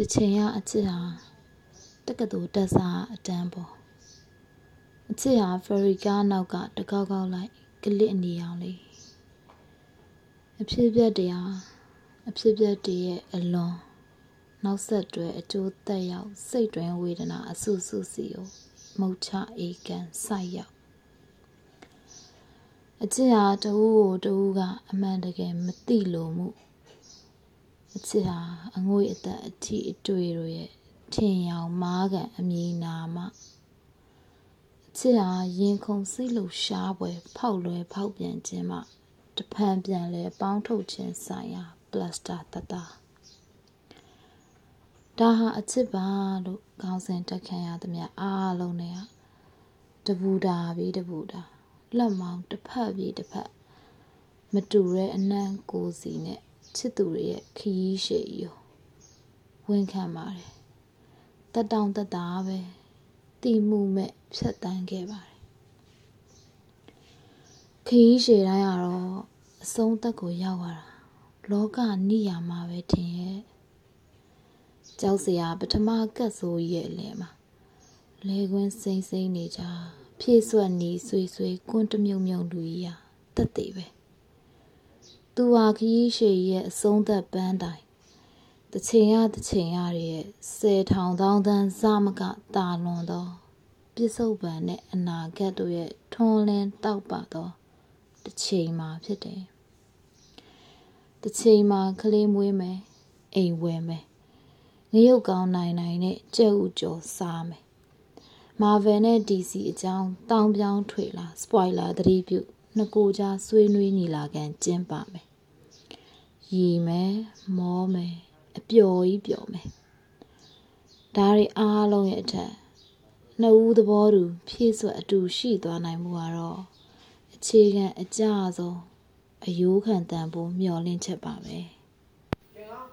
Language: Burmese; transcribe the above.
တချိန်ကအချစ်ဟာတက္ကသိုလ်တက်စားအတန်းပေါ်အချစ်ဟာဖရီကားနောက်ကတကောက်ကောက်လိုက်ကလစ်နေအောင်လေအဖြစ်ပြက်တရားအဖြစ်ပြက်တည်းရဲ့အလွန်နောက်ဆက်တွဲအကျိုးသက်ရောက်စိတ်တွင်ဝေဒနာအဆုစုစီကိုမုတ်ချအေကန်စိုက်ရောက်အချစ်ဟာတဝူကိုတဝူကအမှန်တကယ်မသိလို့မှု အချစ်ဟာအငွေအသက်အထီအတွေ့တို့ရဲ့ထင်ရောင်မားကန်အမည်နာမအချစ်ဟာရင်ခုန်စိတ်လို့ရှားပွဲဖောက်လွယ်ဖောက်ပြန်ခြင်းမှတဖန်ပြန်လဲပေါင်းထုတ်ခြင်းဆိုင်ရာပလတ်စတာတတဒါဟာအချစ်ပါလို့ခေါင်းစဉ်တက်ခံရသမျှအားလုံးနဲ့တပူတာပြီးတပူတာလက်မောင်းတစ်ဖက်ပြီးတစ်ဖက်မတူတဲ့အနံ့ကိုစီနဲ့ ချစ်သူတွေရဲ့ခရီးရှည်ကြီးကိုဝန်ခံပါတယ်တက်တောင်တက်တာပဲတီမှုမဲ့ဖြတ်တန်းခဲ့ပါတယ်ခရီးရှည်တိုင်းကတော့အဆုံးသက်ကိုရောက်လာတာလောကနိယာမှာပဲထင်ရဲ့ကြောက်စရာပထမကတ်ဆိုးရဲ့လဲမှာလဲခွင်းစိမ့်စိမ့်နေကြဖြည့်ဆွက်နေဆွေဆွေကွန်းတမြုံမြုံလူကြီးဟာတက်သေးပဲ သူဟာခရီးရှည်ရဲ့အဆုံးသက်ပန်းတိုင်တချိန်ရတချိန်ရရဲ့ဆယ်ထောင်သောင်းသန်းစမကတာလွန်သောပြစ္ဆုတ်ပံနဲ့အနာဂတ်တို့ရဲ့ထွန်းလင်းတောက်ပသောတစ်ချိန်မှာဖြစ်တယ်တစ်ချိန်မှာကလေးမွေးမယ်အိမ်ဝယ်မယ်ငရုတ်ကောင်းနိုင်နိုင်နဲ့ကြက်ဥကြော်စားမယ် Marvel နဲ့ DC အကြောင်းတောင်းပြောင်းထွေလာ spoiler သတိပြု နှစ်ကိုကြားဆွေးနွေးညီလာခံကျင်းပမယ်ရည်မယ်မောမယ်အပျော်ကြီးပျော်မယ်ဒါတွေအားလုံးရဲ့အထက်နှစ်ဦးသဘောတူဖြည့်စွက်အတူရှိသွားနိုင်မှုကတော့အခြေခံအကြဆုံးအယိုးခံတန်ဖို့မျှော်လင့်ချက်ပါပဲ။